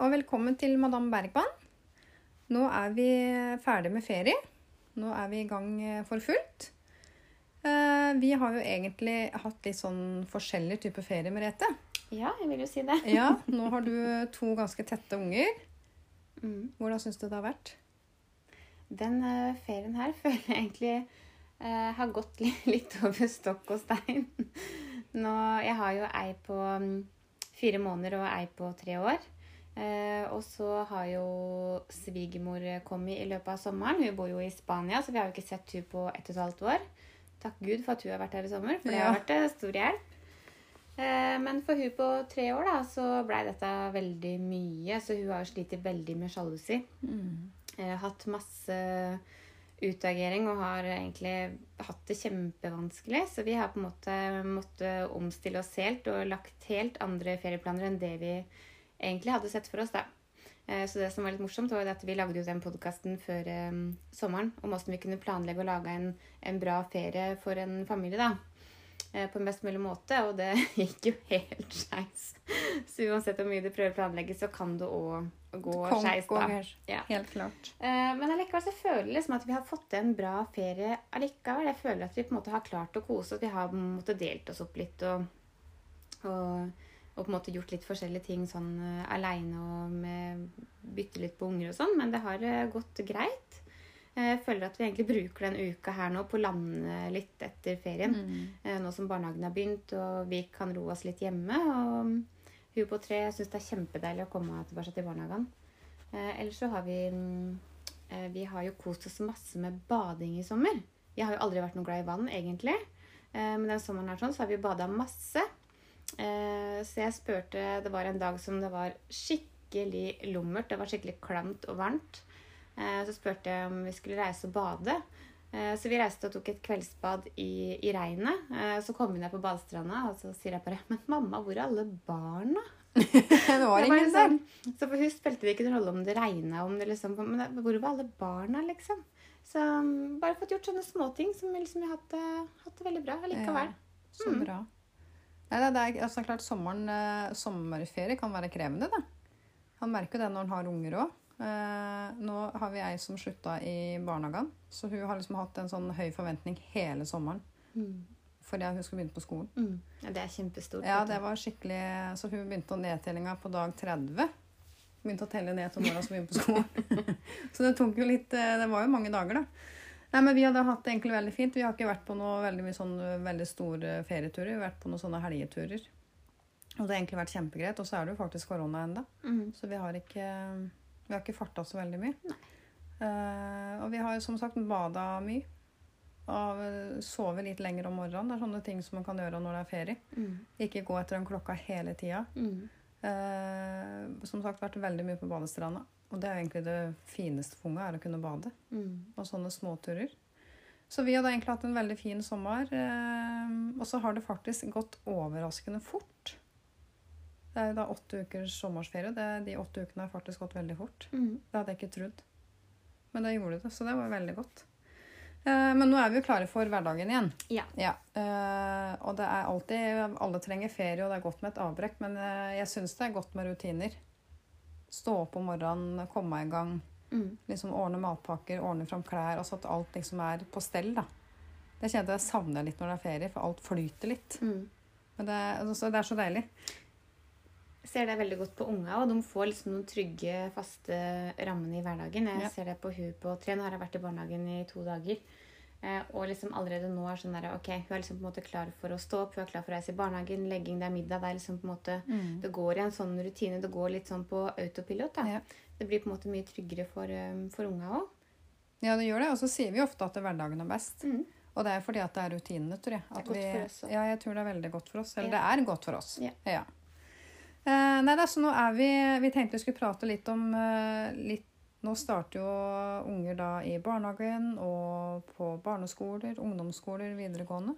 Og velkommen til Madame Bergman. Nå er vi ferdig med ferie. Nå er vi i gang eh, for fullt. Eh, Vi har jo egentlig hatt litt sånn forskjellig type ferie, Merete. Ja, jeg vil jo si det. Ja, nå har du to ganske tette unger. Mm. Hvordan syns du det har vært? Den eh, ferien her føler jeg egentlig eh, har gått litt over stokk og stein. Nå, jeg har jo ei på mm, fire måneder og ei på tre år. Eh, og så har jo svigermor kommet i løpet av sommeren. Hun bor jo i Spania, så vi har jo ikke sett hun på ett og et halvt år. Takk Gud for at hun har vært her i sommer, for det har vært stor hjelp. Eh, men for hun på tre år da, så blei dette veldig mye. Så hun har slitt veldig med sjalusi. Eh, hatt masse utagering og har egentlig hatt det kjempevanskelig. Så vi har på en måte måttet omstille oss helt og lagt helt andre ferieplaner enn det vi egentlig hadde sett for oss. da. Eh, Så det som var litt morsomt, var at vi lagde jo den podkasten før um, sommeren om hvordan vi kunne planlegge og lage en, en bra ferie for en familie. da. Eh, På en best mulig måte, og det gikk jo helt skeis. Så uansett hvor mye du prøver å planlegge, så kan det òg gå skeis. da. Ja. Helt klart. Men allikevel så føler jeg liksom at vi har fått til en bra ferie allikevel. Jeg føler at vi på en måte har klart å kose oss. Vi har på en måte delt oss opp litt og, og, og på en måte gjort litt forskjellige ting sånn uh, aleine og med bytte litt på unger og sånn. Men det har uh, gått greit. Eh, Jeg føler at vi egentlig bruker den uka her nå på å lande litt etter ferien. Mm. Nå som barnehagen har begynt og vi kan roe oss litt hjemme. Og hun på tre syns det er kjempedeilig å komme tilbake til barnehagen. Eh, ellers så har vi eh, Vi har jo kost oss masse med bading i sommer. Jeg har jo aldri vært noe glad i vann, egentlig. Eh, men den sommeren her sånn, så har vi bada masse. Eh, så jeg spurte Det var en dag som det var skikkelig lummert. Det var skikkelig klamt og varmt. Eh, så spurte jeg om vi skulle reise og bade. Eh, Så vi reiste og tok et kveldsbad i, i regnet. Eh, Så kom vi ned på badestranda, og så sier jeg bare Men mamma, hvor er alle barna? det var ingen der. sånn- Så for hun spilte det ikke noen rolle om det regna, om det liksom Men det- hvor var alle barna, liksom? Så um, bare fått gjort sånne småting som vi liksom har hatt, det- hatt det veldig bra allikevel. Ja, så Mm. Nei, det er altså, klart sommeren, eh, sommerferie kan være krevende, da. Han merker jo det når han har unger òg. Eh, nå har vi ei som slutta i barnehagen, så hun har liksom hatt en sånn høy forventning hele sommeren. Mm. Fordi hun skulle begynne på skolen. Mm. Ja, det er kjempestort. Ja, det var skikkelig Så hun begynte å nedtellinga på dag 30. Begynte å telle ned til når hun skulle begynne på skolen. så det tok jo litt eh, Det var jo mange dager, da. Nei, men Vi hadde hatt det egentlig veldig fint. Vi har ikke vært på noe veldig sånn eh, veldig store ferieturer. Vi har vært på noen sånne helgeturer. Og det har egentlig vært kjempegreit. Og så er det jo faktisk korona ennå. Mm. Så vi har ikke, vi har ikke farta så veldig mye. Uh, og vi har som sagt bada mye. Og sove sovet litt lenger om morgenen. Det er sånne ting som man kan gjøre når det er ferie. Mm. Ikke gå etter den klokka hele tida. Mm. Eh, som sagt vært veldig mye på badestranda. Og det er egentlig det fineste for unga, er å kunne bade. Mm. Og sånne småturer. Så vi hadde egentlig hatt en veldig fin sommer. Eh, og så har det faktisk gått overraskende fort. Det er da åtte ukers sommerferie. Det, de åtte ukene har faktisk gått veldig fort. Mm. Det hadde jeg ikke trodd. Men det gjorde det, så det var veldig godt. Eh, Men nå er vi jo klare for hverdagen igjen. Ja. ja. Og det er alltid Alle trenger ferie, og det er godt med et avbrekk, men eh, jeg syns det er godt med rutiner. Stå opp om morgenen, komme i gang. Mm. Liksom Ordne matpakker, ordne fram klær. Altså at alt liksom er på stell, da. Det kjente jeg savner litt når det er ferie, for alt flyter litt. Mm. Men det, altså, det er så deilig. Ser det veldig godt på unga, og de får liksom noen trygge, faste rammene i hverdagen. Jeg Ja. ser det på hun på tre. Nå har jeg vært i barnehagen i to dager. Eh, og liksom allerede nå er sånn der, ok, hun er liksom på en måte klar for å stå opp, hun er klar for å reise i barnehagen, legging, det er middag. Det er liksom på en måte, det går i en sånn rutine, det går litt sånn på autopilot. da. Ja. Det blir på en måte mye tryggere for, um, for unga òg. Ja, det gjør det. Og så sier vi ofte at hverdagen er best. Mm. Og det er fordi at det er rutinene, tror jeg. Det er godt vi, for oss også. Ja, jeg tror det er veldig godt for oss. Eller Ja. det er godt for oss. Ja. Eh, nei, altså så nå er vi Vi tenkte vi skulle prate litt om eh, litt Nå starter jo unger da i barnehagen og på barneskoler, ungdomsskoler, videregående.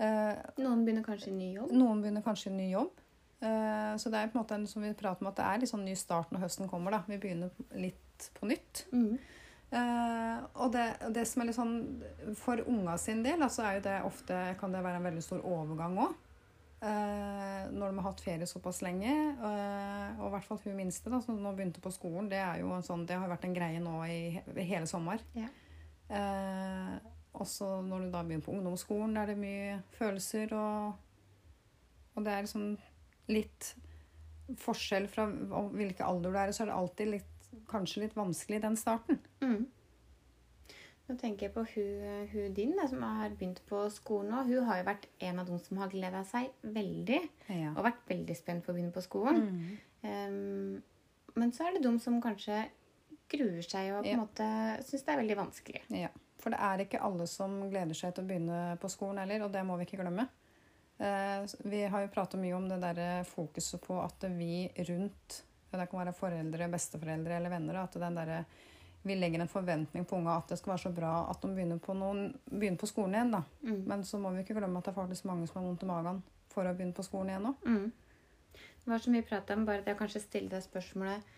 Eh, Noen begynner kanskje i ny jobb. noen begynner kanskje en ny jobb. Eh, så det er på en måte en, som vi prater om at det er litt sånn ny start når høsten kommer. da. Vi begynner litt på nytt. Mm. Uh, og det, det som er litt sånn For unga sin del altså er jo det ofte, kan det være en veldig stor overgang òg. Når de har hatt ferie såpass lenge. eh, og i hvert fall hun minste, da, som nå begynte på skolen, det, er jo en sånn, det har vært en greie nå i he- hele sommer. Ja. Eh, også når du da begynner på ungdomsskolen, der er det mye følelser og Og det er liksom litt forskjell fra hvilken alder du er i, så er det alltid litt, kanskje litt vanskelig i den starten. Mm. Nå tenker jeg på hun, hun din, da, som har begynt på skolen nå. Hun har jo vært en av de som har gleda seg veldig. Ja. Og vært veldig spent på å begynne på skolen. Mm. Um, men så er det de som kanskje gruer seg og på en Ja. måte syns det er veldig vanskelig. Ja, for det er ikke alle som gleder seg til å begynne på skolen heller, og det må vi ikke glemme. Uh, Vi har jo pratet mye om det der fokuset på at vi rundt, det kan være foreldre, besteforeldre eller venner, at den der, vi legger en forventning på unga at det skal være så bra at de begynner på, noen, begynner på skolen igjen. da. Mm. Men så må vi ikke glemme at det er faktisk mange som har vondt i magen for å begynne på skolen igjen òg. Mm. Det var så mye prat om bare det å kanskje stille deg spørsmålet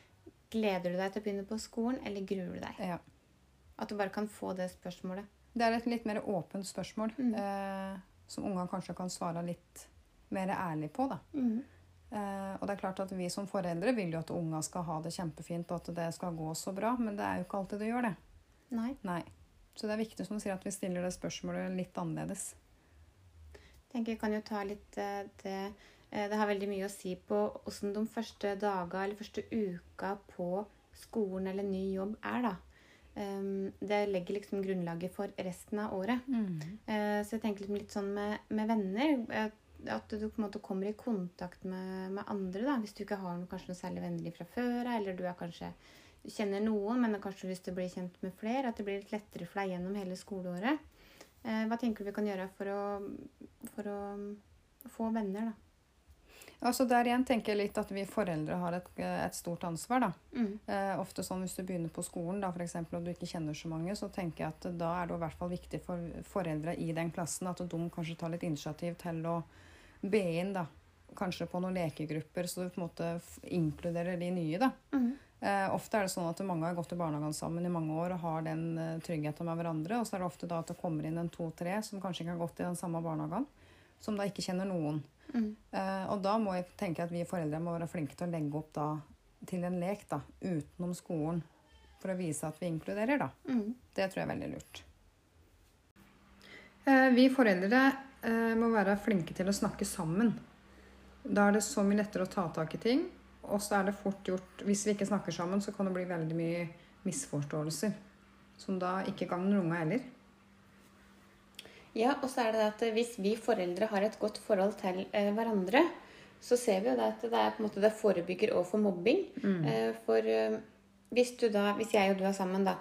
Gleder du deg til å begynne på skolen, eller gruer du deg? Ja. At du bare kan få det spørsmålet. Det er et litt mer åpent spørsmål, Mm. eh, som unga kanskje kan svare litt mer ærlig på. da. Mm. Eh, og det er klart at Vi som foreldre vil jo at unga skal ha det kjempefint og at det skal gå så bra, men det er jo ikke alltid det gjør det. Nei. Nei. Så det er viktig som du sier, at vi stiller det spørsmålet litt annerledes. Jeg tenker jeg kan jo ta litt eh, det eh, Det har veldig mye å si på åssen de første dager eller første uka på skolen eller ny jobb er, da. Det legger liksom grunnlaget for resten av året. Mm. så jeg tenker liksom litt sånn med, med venner. At du på en måte kommer i kontakt med, med andre. da, Hvis du ikke har noe, kanskje noen særlig venner fra før eller du er kanskje du kjenner noen, men har kanskje lyst til å bli kjent med flere. At det blir litt lettere for deg gjennom hele skoleåret. Eh, hva tenker du vi kan gjøre for å, for å få venner, da? Altså Der igjen tenker jeg litt at vi foreldre har et, et stort ansvar. da. Mm. Eh, ofte sånn Hvis du begynner på skolen da, for eksempel, og du ikke kjenner så mange, så tenker jeg at da er det i hvert fall viktig for foreldre i den klassen at de kanskje tar litt initiativ til å be inn da, kanskje på noen lekegrupper, så du på en måte inkluderer de nye. da. Mm. Eh, ofte er det sånn at mange har gått i barnehagen sammen i mange år og har den eh, tryggheten med hverandre. Og så er det ofte da at det kommer inn en to-tre som kanskje ikke har gått i den samme barnehagen, som da ikke kjenner noen. Mm. Eh, og da må jeg tenke at vi foreldre må være flinke til å legge opp da til en lek da, utenom skolen. For å vise at vi inkluderer, da. Mm. Det tror jeg er veldig lurt. Eh, vi foreldre eh, må være flinke til å snakke sammen. Da er det så mye lettere å ta tak i ting. Og så er det fort gjort Hvis vi ikke snakker sammen, så kan det bli veldig mye misforståelser. Som da ikke gagner unga heller. Ja, og så er det at hvis vi foreldre har et godt forhold til eh, hverandre, så ser vi jo det at det er på en måte det forebygger overfor for mobbing. Mm. for eh, hvis du da, hvis jeg og du er sammen, da,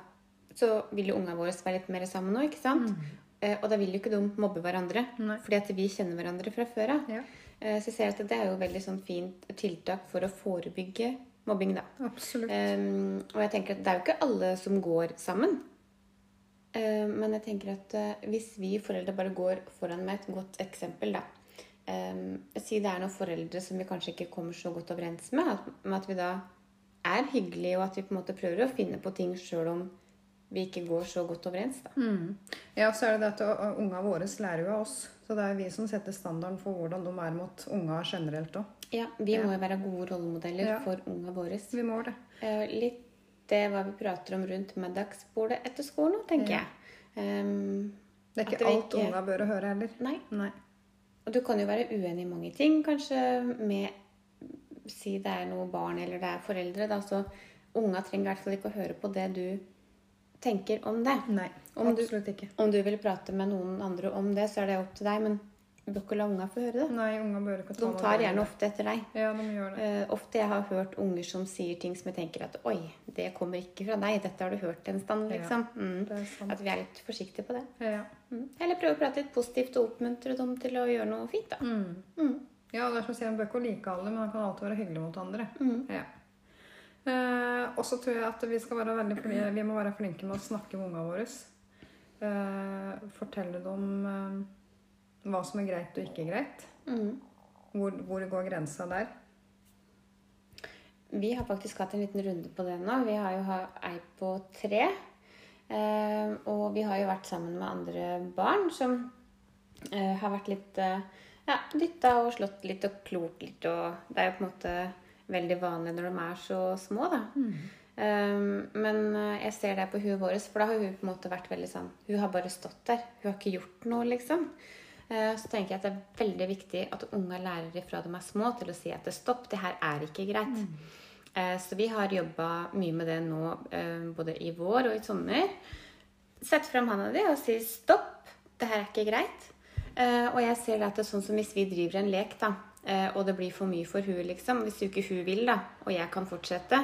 så vil jo unga våre være litt mer sammen nå, ikke sant? Eh, og da vil jo ikke de mobbe hverandre, Nei. fordi at vi kjenner hverandre fra før av. Ja. Eh, så jeg ser at det er jo veldig sånn fint tiltak for å forebygge mobbing, da. Absolutt. Um, og jeg tenker at det er jo ikke alle som går sammen. Uh, men jeg tenker at uh, hvis vi foreldre bare går foran med et godt eksempel, da um, Si det er noen foreldre som vi kanskje ikke kommer så godt overens med, at, med at vi da er hyggelige, og at vi på en måte prøver å finne på ting sjøl om vi ikke går så godt overens. da. Mm. Ja, så er det det at unga våre lærer jo av oss. Så det er vi som setter standarden for hvordan de er mot unga generelt òg. Ja, Vi må jo være gode rollemodeller Ja. for unga våre. Vi må det. Uh, litt det hva vi prater om rundt middagsbordet etter skolen, tenker Ja. jeg. Um, Det er ikke det alt ikke- unga bør høre heller. nei. Nei. Og du kan jo være uenig i mange ting, kanskje med Si det er noe barn eller det er foreldre, da, så unga trenger i hvert fall ikke å høre på det du tenker om det. Nei, Om du- ikke. Om du vil prate med noen andre om det, så er det opp til deg, men du bør ikke la unga få høre det. Nei, unga bør ikke ta De tar gjerne ofte etter deg. Ja, de gjør det. Uh, ofte jeg har hørt unger som sier ting som jeg tenker at oi, det kommer ikke fra deg, dette har du hørt en stand, Ja. liksom. Mm. Er sant. At vi er litt forsiktige på det. Ja. Mm. Eller prøve å prate litt positivt og oppmuntre dem til å gjøre noe fint, da. Mm. Mm. Ja, det er som å si, Han bør ikke like alle, men han kan alltid være hyggelig mot andre. Mm. Ja. Eh, og så tror jeg at vi, skal være veldig, vi må være flinke med å snakke med ungene våre. Eh, fortelle dem eh, hva som er greit og ikke greit. Mm. Hvor, hvor går grensa der? Vi har faktisk hatt en liten runde på det nå. Vi har jo ei på tre. Eh, og vi har jo vært sammen med andre barn som eh, har vært litt eh, ja, dytta og slått litt og klort litt. Og det er jo på en måte veldig vanlig når de er så små, da. Eh, men eh, jeg ser det på huet vårt, for da har hun på en måte vært veldig sånn Hun har bare stått der. Hun har ikke gjort noe, liksom. Uh, Så tenker jeg at det er veldig viktig at unga lærer ifra de er små, til å si at det stopp, det her er ikke greit. Eh, Så vi har jobba mye med det nå, uh, både i vår og i sommer. Sett fram handa di og si stopp, det her er ikke greit. Og jeg ser at det er sånn som hvis vi driver en lek, da, og det blir for mye for hun, liksom. Hvis ikke hun vil, da, og jeg kan fortsette,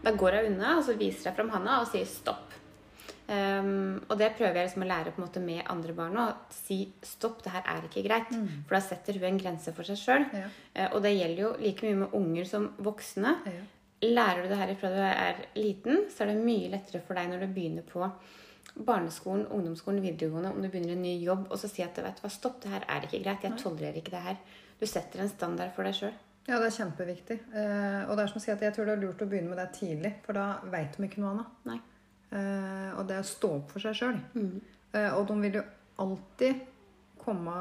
da går hun unna, og så viser jeg fram handa og sier stopp. Um, og det prøver jeg liksom å lære på en måte med andre barn òg. Si stopp, det her er ikke greit. For da setter hun en grense for seg sjøl. Ja. og det gjelder jo like mye med unger som voksne. Ja. Lærer du det her fra du er liten, så er det mye lettere for deg når du begynner på barneskolen, ungdomsskolen, videregående, om du begynner en ny jobb, og så si at vet du hva, stopp, det her er ikke greit. Jeg tolererer ikke det her. Du setter en standard for deg sjøl. Ja, det er kjempeviktig. Eh, og det er som å si at jeg tror det er lurt å begynne med det tidlig, for da veit de ikke noe annet. Eh, og det er å stå opp for seg sjøl. Mm. Eh, og de vil jo alltid komme,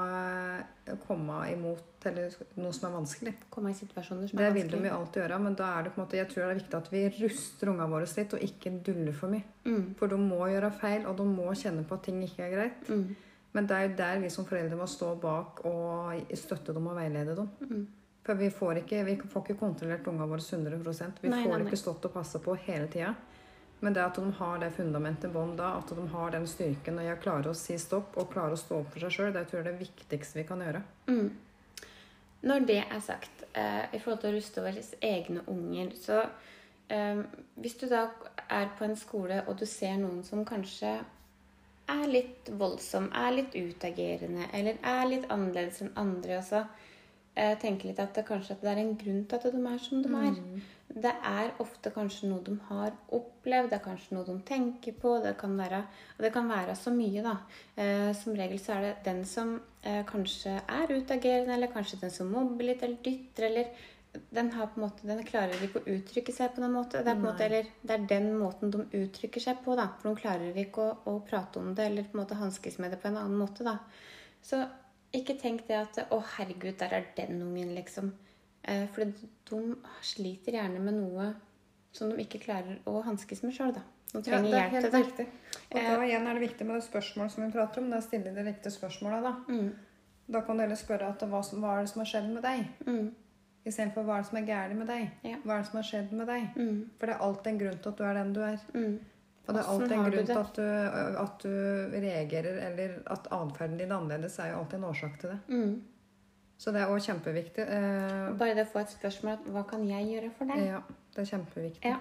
komme imot eller noe som er vanskelig. Komme i situasjoner som er vanskelig. Det vil de jo alltid gjøre, men da er det på en måte, jeg tror det er viktig at vi ruster ungene våre litt, og ikke duller for mye. Mm. For de må gjøre feil, og de må kjenne på at ting ikke er greit. Mm. Men det er jo der vi som foreldre må stå bak og støtte dem og veilede dem. Mm. For vi får ikke, vi får ikke kontrollert ungene våre 100 Vi Nei, får nei, nei. ikke stått og passa på hele tida. Men det at de har det fundamentet i bånn da, at de har den styrken og jeg klarer å si stopp og klarer å stå opp for seg sjøl, det tror jeg er det viktigste vi kan gjøre. Mm. Når det er sagt, eh, i forhold til å ruste våre egne unger, så eh, Hvis du da er på en skole og du ser noen som kanskje er litt voldsom, er litt utagerende, eller er litt annerledes enn andre, og så eh, litt at det kanskje at det er en grunn til at de er som de er. Det er ofte kanskje noe de har opplevd, det er kanskje noe de tenker på. Det kan være, og det kan være så mye, da. Eh, som regel så er det den som eh, kanskje er utagerende, eller kanskje den som mobber litt, eller dytter, eller den, har på en måte, den klarer ikke å uttrykke seg på noen måte. Det er, på måte eller, det er den måten de uttrykker seg på, da. For de klarer ikke å, å prate om det, eller på en måte hanskes med det på en annen måte, da. Så ikke tenk det at Å, herregud, der er den ungen, liksom. Eh, for de sliter gjerne med noe som de ikke klarer å hanskes med sjøl, da. De trenger det er hjelp til det. Og da igjen er det viktig med det spørsmålet som vi prater om. Det er å stille de riktige spørsmåla, da. Mm, Da kan du heller spørre at hva, som, hva er det som har skjedd med deg? mm, Istedenfor hva er det som er galt med deg? Ja. Hva er det som har skjedd med deg? mm, For det er alltid en grunn til at du er den du er. mm. Og det er alltid en grunn til at du, at du reagerer, eller at atferden din er annerledes, er jo alltid en årsak til det. Mm. Så det er òg kjempeviktig. Eh, Bare det å få et spørsmål Hva kan jeg gjøre for deg? ja, det er kjempeviktig. Ja.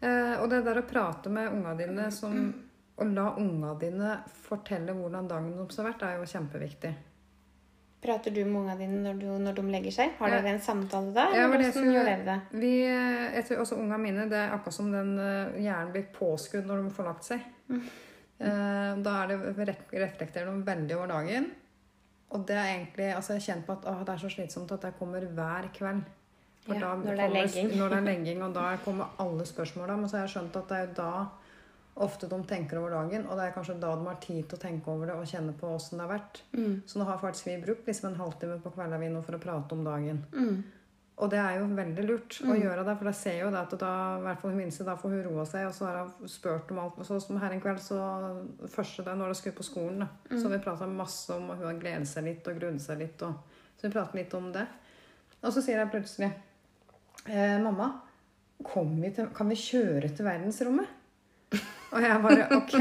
Eh, og det der å prate med unga dine som, og la unga dine fortelle hvordan dagen deres har vært, er jo kjempeviktig. Prater du med ungene dine når, du, når de legger seg? Har dere en samtale da? Ja, det hvordan gjør dere det? Vi, eh, jeg tror også ungene mine, det er akkurat som den eh, hjernen blir påskudd når de får lagt seg. Eh, da er det, ref- reflekterer de veldig over dagen. Og det er egentlig, altså jeg har kjent på at å, det er så slitsomt at jeg kommer hver kveld. Ja, når det er kommer-. Når det er legging, og da kommer alle spørsmåla. Men så har jeg skjønt at det er jo da ofte de tenker over dagen. Og det er kanskje da de har tid til å tenke over det og kjenne på åssen det har vært. Mm. Så nå har faktisk vi brukt liksom en halvtime på kvelda vi nå for å prate om dagen. Mm. Og det er jo veldig lurt å gjøre det, for jeg ser jo det at da, i hvert fall hun minste, da får hun roa seg, og så har hun spurt om alt. Så som her en kveld, så første dag når hun skulle på skolen, da, så har vi prata masse om, og hun har gledet seg litt og grudd seg litt, og så vi prater litt om det. Og så sier jeg plutselig eh, Mamma, vi til, kan vi kjøre til verdensrommet? Og jeg bare OK.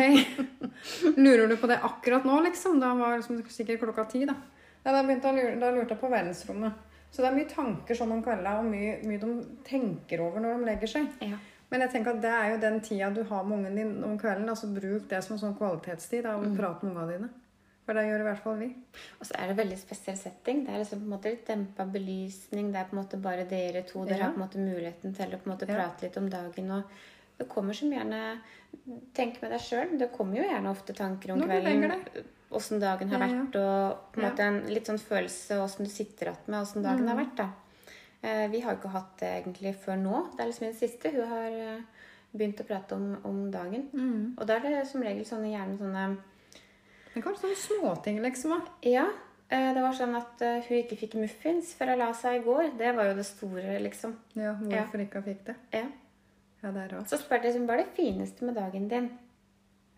Lurer du på det akkurat nå, liksom? Da var liksom sikkert klokka ti, da. Ja, da, å lure, da lurte jeg på verdensrommet. Så det er mye tanker sånn om kvelda, og mye, mye de tenker over når de legger seg. Ja. Men jeg tenker at det er jo den tida du har med ungen din om kvelden. altså Bruk det som en sånn kvalitetstid. Da, og Prate med ungene dine. For det gjør i hvert fall vi. Og så er det veldig spesiell setting. Det er liksom på en måte litt dempa belysning. Det er på en måte bare dere to. Dere Ja. har på en måte muligheten til å på en måte prate litt om dagen. Og det kommer som gjerne Tenk med deg sjøl. Det kommer jo gjerne ofte tanker om kvelden. Åssen dagen har Ja, ja. vært, og på en Ja. måte en litt sånn følelse åssen du sitter igjen med åssen dagen Mm. har vært. da. Eh, vi har jo ikke hatt det egentlig før nå. Det er liksom det siste. Hun har eh, begynt å prate om, om dagen. Mm. Og da er det som regel sånne gjerne sånne Men kanskje sånne småting, liksom. Ja. eh, Det var sånn at hun ikke fikk muffins før hun la seg i går. Det var jo det store, liksom. Ja, hvorfor ikke hun fikk det. Ja. Ja, det er rått. Så spurte jeg hva er det fineste med dagen din.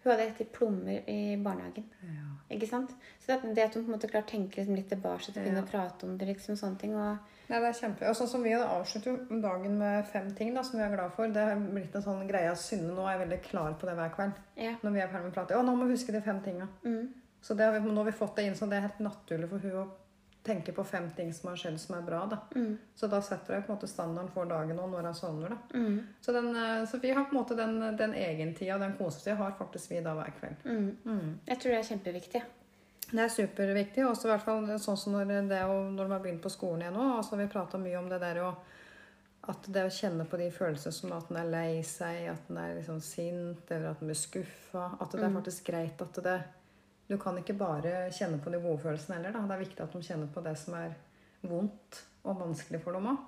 Hun hadde spist plommer i barnehagen. Ja. Ikke sant? Så det, det at hun på en måte klarer å tenke liksom litt tilbake og begynne Ja. å prate om det, liksom sånne ting. Og Nei, det er kjempe... Og sånn som vi hadde avsluttet dagen med fem ting da, som vi er glad for. Det har blitt en sånn greie at Synne nå er veldig klar på det hver kveld. ja. Når vi er ferdig med å prate. Å, nå må vi huske de fem tinga. Mm. Så det har vi, nå har vi fått det inn, så det er helt naturlig for hun å tenke på fem ting som har skjedd som er bra. da. Mm. Så da setter jeg på en måte standarden for dagen og når jeg sovner. da. Mm. Så, den, eh, så vi har på en måte den, den egentida, den kosetida, har faktisk vi da hver kveld. Mm. Jeg tror det er kjempeviktig. Det er superviktig. Også i hvert fall sånn som når, det, når de har begynt på skolen igjen nå. Altså, vi prata mye om det der å at det å kjenne på de følelsene som at en er lei seg, at en er liksom sint, eller at en blir skuffa. At det er faktisk greit at det Du kan ikke bare kjenne på de gode følelsene heller. Da. Det er viktig at de kjenner på det som er vondt og vanskelig for dem òg.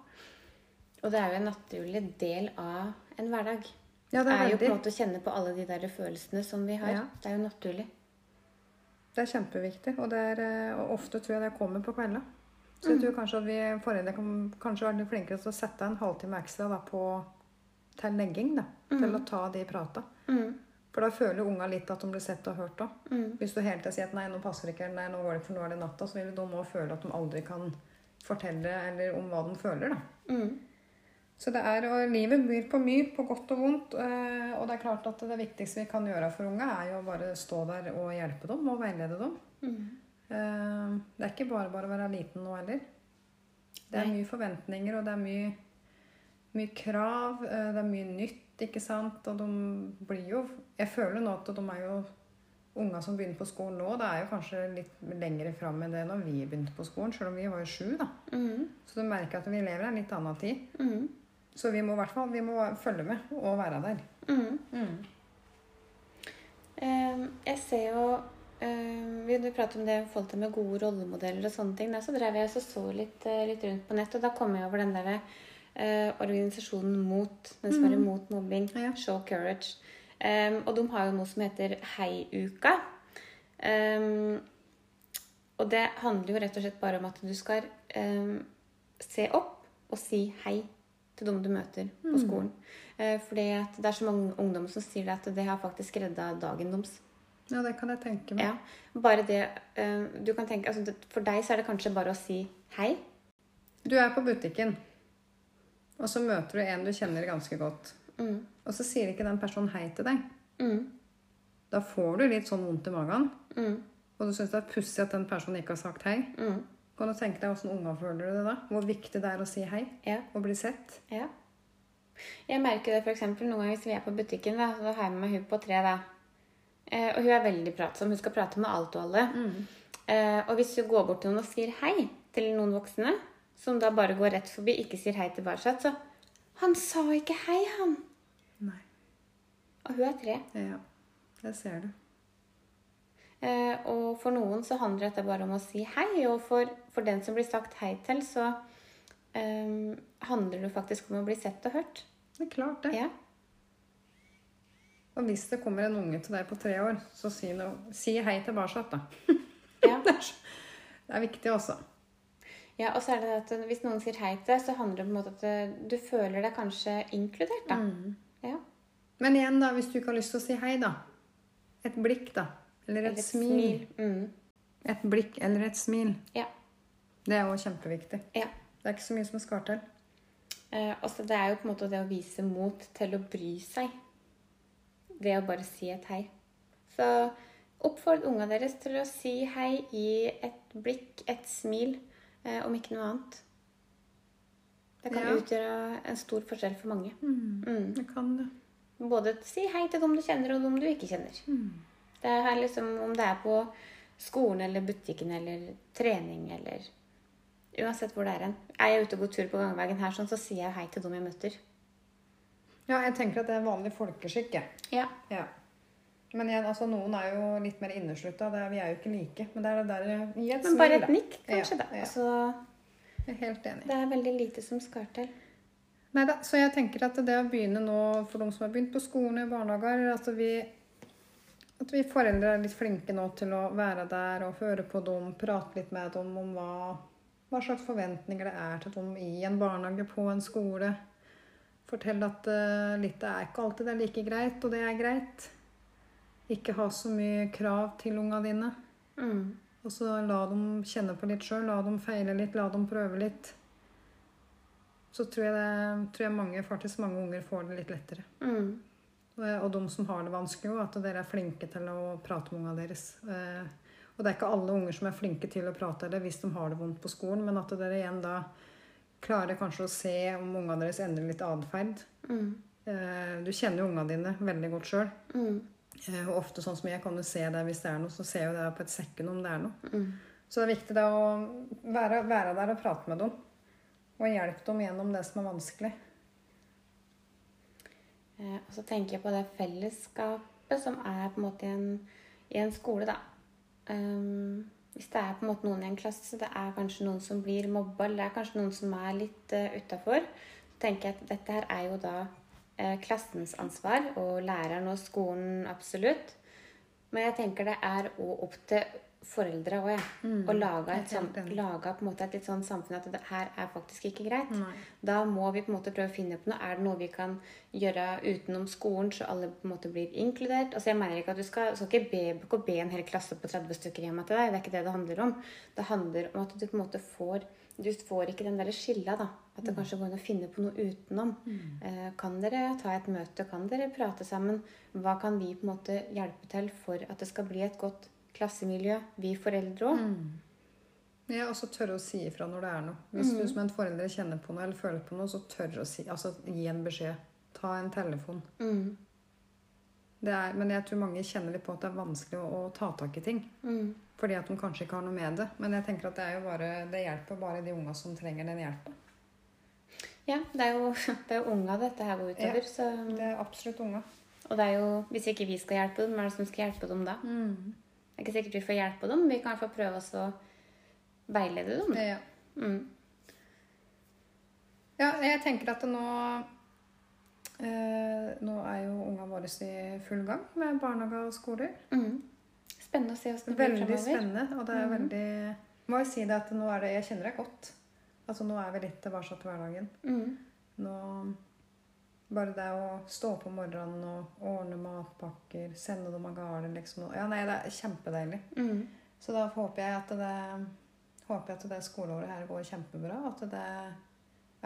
Og det er jo en naturlig del av en hverdag. Ja, det er, er jo på en måte å kjenne på alle de der følelsene som vi har. Ja. Det er jo naturlig. Det er kjempeviktig, og, det er, eh, og ofte tror jeg det kommer på kvelda. Så jeg tror kanskje at vi foreldre kan kanskje være litt flinkere til å sette en halvtime ekstra da, på, til legging. Da, Til å ta de prata. Mm. For da føler unga litt at de blir sett og hørt òg. Mm. Hvis du hele tida sier at 'nei, nå passer det ikke', eller 'nei, nå går det ikke, for nå er det natta', så vil de òg føle at de aldri kan fortelle eller om hva de føler. da. Mm. Så det er, og livet byr på mye, på godt og vondt. eh, Og det er klart at det viktigste vi kan gjøre for unga, er jo bare stå der og hjelpe dem og veilede dem. Mm. Eh, Det er ikke bare bare å være liten nå heller. Det er mye forventninger, og det er mye, mye krav. eh, Det er mye nytt, ikke sant. Og de blir jo Jeg føler nå at de er jo Unga som begynner på skolen nå, det er jo kanskje litt lengre fram enn det når vi begynte på skolen, selv om vi var jo sju. da. Mm. Så du merker at vi lever en litt annen tid. Mm. Så vi må i hvert fall vi må følge med og være der. Mm. Mm. Eh, jeg ser jo eh, Vi pratet om det i forhold til med gode rollemodeller og sånne ting. Da så drev jeg og så litt, eh, litt rundt på nett, og da kom jeg over den derre eh, organisasjonen MOT, den som er imot mobbing. Ja. Show Courage. Um, og de har jo noe som heter Heiuka. Um, og det handler jo rett og slett bare om at du skal um, se opp og si hei til dem du møter på skolen. Uh, for det er så mange ungdommer som sier at det har faktisk redda dagen deres. Ja, det kan jeg tenke meg. Ja, bare det eh, du kan tenke, altså, For deg så er det kanskje bare å si hei. Du er på butikken, og så møter du en du kjenner ganske godt. Mm. Og så sier ikke den personen hei til deg. Mm. Da får du litt sånn vondt i magen. Mm. Og du syns det er pussig at den personen ikke har sagt hei. Mm. Kan du tenke deg åssen unga føler det da? Hvor viktig det er å si hei Ja. og bli sett? ja. Jeg merker det eksempel noen ganger hvis vi er på butikken, da, så har jeg med meg hun på tre. da. Eh, og hun er veldig pratsom. Hun skal prate med alt og alle. Eh, og hvis du går bort til noen og sier hei til noen voksne, som da bare går rett forbi, ikke sier hei tilbake, så Han sa ikke hei, han! Nei. Og hun er tre. Ja, det ser du. Eh, og for noen så handler dette bare om å si hei, og for, for den som blir sagt hei til, så eh, handler det faktisk om å bli sett og hørt. Det er klart, det. Ja. Og hvis det kommer en unge til deg på tre år, så si, noe, si hei tilbake, da. Ja. Det er viktig også. Ja, og så er det at hvis noen sier hei til deg, så handler det på en måte at eh, du føler deg kanskje inkludert, da. Ja. Men igjen, da, hvis du ikke har lyst til å si hei, da. Et blikk, da. Eller et, Eller smil. Mm. Et blikk eller et smil. Ja. Det er jo kjempeviktig. ja. Det er ikke så mye som skal til. Eh, også det er jo på en måte det å vise mot til å bry seg. Det å bare si et hei. Så oppfordr unga deres til å si hei, i et blikk, et smil, om ikke noe annet. Det kan Ja. utgjøre en stor forskjell for mange. Mm. Det kan det. Både si hei til dem du kjenner, og dem du ikke kjenner. Det er liksom, om det er på skolen eller butikken eller trening eller Uansett hvor det er hen. Er jeg ute og går tur på gangveien her, sånn, så sier jeg hei til dem jeg møter. Ja, jeg tenker at det er vanlig folkeskikk, jeg. Ja. Ja. Men igjen, altså, noen er jo litt mer inneslutta. Vi er jo ikke like. Men det er det der i et Men bare et nikk, kanskje, Ja, da. ja. Altså, Jeg er helt enig. det er veldig lite som skal til. Neida, så jeg tenker at det å begynne nå, for de som har begynt på skolen i barnehager, at vi, at vi foreldre er litt flinke nå til å være der og høre på dem, prate litt med dem om hva, hva slags forventninger det er til dem i en barnehage, på en skole. Fortelle at uh, litt er ikke alltid det er like greit, og det er greit. Ikke ha så mye krav til unga dine. Mm. Og så la dem kjenne på litt sjøl. La dem feile litt, la dem prøve litt. Så tror jeg, det, tror jeg mange, faktisk mange unger får det litt lettere. Mm. Og, og de som har det vanskelig òg, at dere er flinke til å prate med ungene deres. Eh, og det er ikke alle unger som er flinke til å prate eller hvis de har det vondt på skolen, men at dere igjen da klarer kanskje å se om ungene deres endrer litt atferd. Mm. Eh, du kjenner jo ungene dine veldig godt sjøl. Mm. Eh, og ofte sånn som jeg kan jo se det hvis det er noe, så ser jeg jo det på et sekund om det er noe. Mm. Så det er viktig da å være, være der og prate med dem. Og hjelpe dem gjennom det som er vanskelig. Eh, og så tenker jeg på det fellesskapet som er på en måte i en, i en skole, da. Um, hvis det er på en måte noen i en klasse, det er kanskje noen som blir mobba, eller det er kanskje noen som er litt uh, utafor, så tenker jeg at dette her er jo da klassens ansvar, og læreren og skolen absolutt. Men jeg tenker det er òg opp til foreldre òg, jeg. Mm. jeg er et sånn, laga et litt sånn samfunn at det her er faktisk ikke greit. Nei. Da må vi på en måte prøve å finne på noe. Er det noe vi kan gjøre utenom skolen, så alle på en måte blir inkludert? Altså jeg mener ikke at Du skal, skal ikke be, ikke be en hel klasse på 30 stykker hjemme til deg. Det er ikke det det handler om. Det handler om at du på en måte får Du får ikke den der skilla, da. At det kanskje går an å finne på noe utenom. Eh, kan dere ta et møte? Kan dere prate sammen? Hva kan vi på en måte hjelpe til for at det skal bli et godt klassemiljø? Vi foreldre òg. Ja, og så tørre å si ifra når det er noe. Hvis du som en forelder kjenner på noe eller føler på noe, så tørre å si, altså gi en beskjed. Ta en telefon. Mm. Det er, men jeg tror mange kjenner litt på at det er vanskelig å, å ta tak i ting. Mm. Fordi at de kanskje ikke har noe med det. Men jeg tenker at det, er jo bare, det hjelper bare de unga som trenger den hjelpa. Ja, det er jo, det er jo unga dette her går utover. Ja. Så, Det er absolutt unga. og det er jo, hvis ikke vi skal hjelpe dem, hvem er det som skal hjelpe dem da? Det er ikke sikkert vi får hjelp av dem, men vi kan i hvert fall prøve oss å veilede dem. Ja. Mm. ja, jeg tenker at nå eh, Nå er jo unga våre i full gang med barnehage og skoler. Mm. Spennende å se hvordan det blir Veldig fremover. spennende. Og det er veldig Må jeg si det at nå er det Jeg kjenner deg godt. Altså nå er vi litt tilbake til hverdagen. Mm. Nå Bare det å stå opp om morgenen og ordne matpakker, sende dem av gårde liksom. Ja, nei, det er kjempedeilig. Mm. Så da håper jeg at det håper jeg at det skoleåret her går kjempebra. At det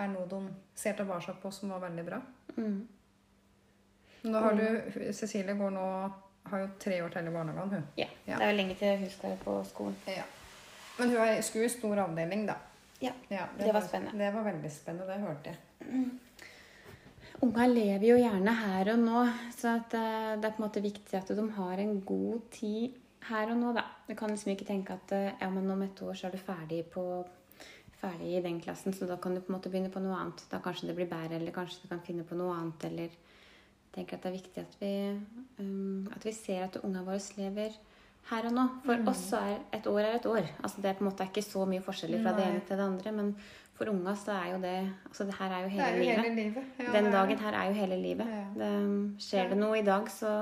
er noe de ser tilbake på som var veldig bra. Mm. Nå har du Cecilie går nå har jo tre år til i barnehagen, hun. Ja. Ja. Det er jo lenge til hun skal på skolen. Ja. Men hun skulle i stor avdeling, da. Ja, det var spennende. Det var veldig spennende, det hørte jeg. Unga lever jo gjerne her og nå, så at eh, det er på en måte viktig at de har en god tid her og nå, da. Du kan liksom ikke tenke at eh, ja, men om et år så er du ferdig, på, ferdig i den klassen, så da kan du på en måte begynne på noe annet. Da kanskje det blir bedre, eller kanskje du kan finne på noe annet, eller jeg tenker at det er viktig at vi, um, at vi ser at unga våre lever her og nå. For oss så er et år er et år. Altså Det er på en måte ikke så mye forskjellig fra det ene til det andre, men for unga så er jo det Altså det her er jo hele er jo livet. hele livet. Ja, Den dagen her er jo hele livet. Ja. Det, skjer det noe i dag, så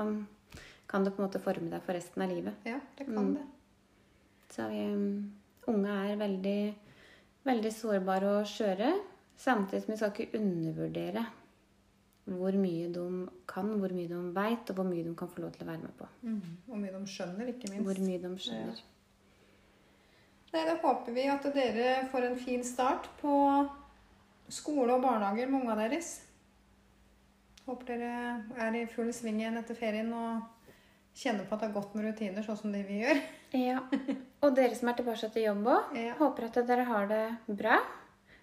kan det på en måte forme deg for resten av livet. Ja, det kan Mm. det. Så vi, unge er veldig, veldig sårbare og skjøre. Samtidig som vi skal ikke undervurdere hvor mye de kan, hvor mye de veit, og hvor mye de kan få lov til å være med på. Mm. Hvor mye de skjønner, ikke minst. Hvor mye de skjønner. Nei, Da håper vi at dere får en fin start på skole og barnehager med ungene deres. Håper dere er i full sving igjen etter ferien og kjenner på at det er godt med rutiner, sånn som det vi gjør. Ja. Og dere som er tilbake til jobb òg, Ja. håper at dere har det bra.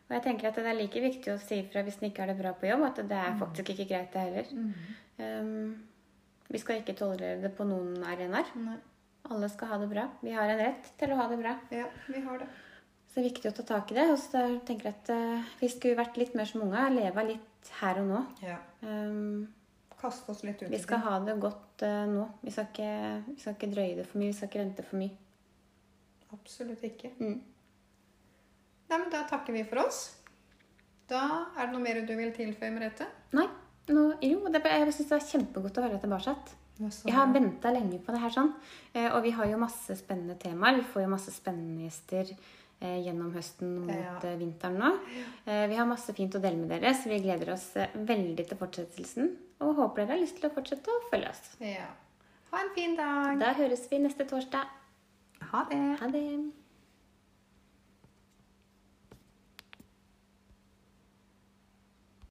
Og jeg tenker at det er like viktig å si ifra hvis en ikke har det bra på jobb, at det er faktisk ikke greit, det heller. Um, vi skal ikke tolerere det på noen arenaer. Alle skal ha det bra. Vi har en rett til å ha det bra. Ja, vi har det. Så det er viktig å ta tak i det. Og så tenker jeg at uh, vi skulle vært litt mer som unga. Leve litt her og nå. Ja. Um, Kaste oss litt ut vi skal ha det godt uh, nå. Vi skal, ikke, vi skal ikke drøye det for mye. Vi skal ikke vente for mye. Absolutt ikke. Mm. Nei, men da takker vi for oss. Da er det noe mer du vil tilføye, Merete? Nei. Nå, jo, det, jeg syns det er kjempegodt å være tilbake. Jeg har venta lenge på det her sånn. Eh, og vi har jo masse spennende temaer. Vi får jo masse spennende gjester eh, gjennom høsten mot Ja. eh, vinteren nå. Vi har masse fint å dele med dere, så vi gleder oss veldig til fortsettelsen. Og håper dere har lyst til å fortsette å følge oss. Ja. Ha en fin dag. Da høres vi neste torsdag. Ha det. Ha det.